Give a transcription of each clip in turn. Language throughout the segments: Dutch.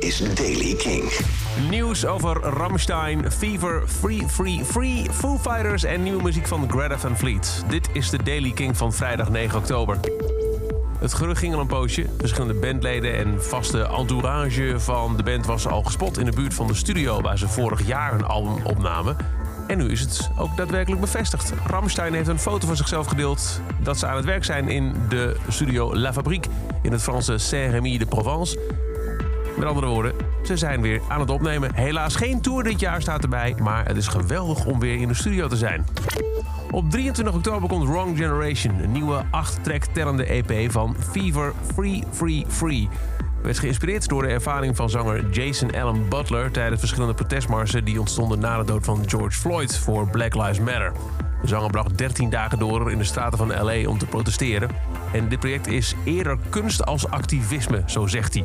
is Daily King. Nieuws over Rammstein, Fever, Free, Free, Free, Foo Fighters en nieuwe muziek van Greta Van Fleet. Dit is de Daily King van vrijdag 9 oktober. Het gerucht ging al een poosje. Verschillende bandleden en vaste entourage van de band was al gespot in de buurt van de studio waar ze vorig jaar een album opnamen. En nu is het ook daadwerkelijk bevestigd. Rammstein heeft een foto van zichzelf gedeeld dat ze aan het werk zijn in de studio La Fabrique in het Franse Saint-Rémy de Provence. Met andere woorden, ze zijn weer aan het opnemen. Helaas geen tour dit jaar staat erbij, maar het is geweldig om weer in de studio te zijn. Op 23 oktober komt Wrong Generation, een nieuwe 8-track tellende EP van Fever Free Free Free. Werd geïnspireerd door de ervaring van zanger Jason Allen Butler tijdens verschillende protestmarsen die ontstonden na de dood van George Floyd voor Black Lives Matter. De zanger bracht 13 dagen door in de straten van LA om te protesteren. En dit project is eerder kunst als activisme, zo zegt hij.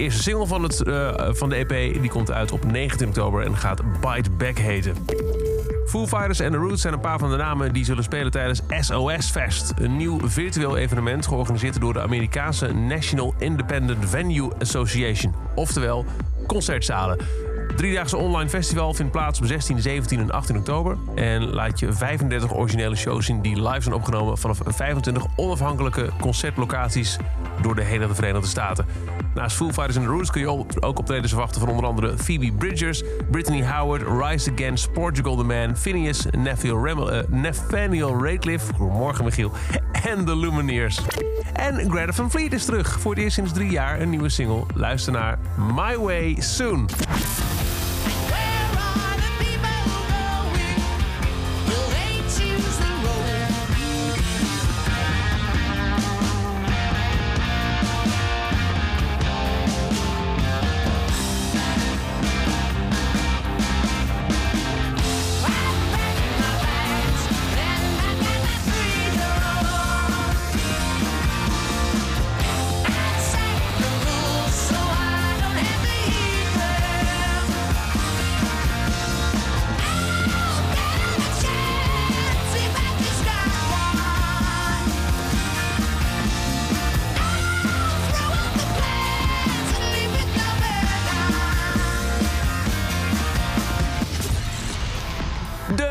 De eerste single van, het, uh, van de EP die komt uit op 19 oktober en gaat Bite Back heten. Foo Fighters en The Roots zijn een paar van de namen die zullen spelen tijdens SOS Fest. Een nieuw virtueel evenement georganiseerd door de Amerikaanse National Independent Venue Association. Oftewel concertzalen. Driedaagse online festival vindt plaats op 16, 17 en 18 oktober. En laat je 35 originele shows zien die live zijn opgenomen vanaf 25 onafhankelijke concertlocaties door de hele Verenigde Staten. Naast Foo Fighters and the Roots kun je ook optredens verwachten van onder andere Phoebe Bridgers, Brittany Howard, Rise Against, Portugal the Man, Phineas, Nathaniel, Remmel, uh, Rateliff, goedemorgen Michiel, en The Lumineers. En Greta Van Fleet is terug. Voor het eerst sinds drie jaar een nieuwe single. Luister naar My Way Soon.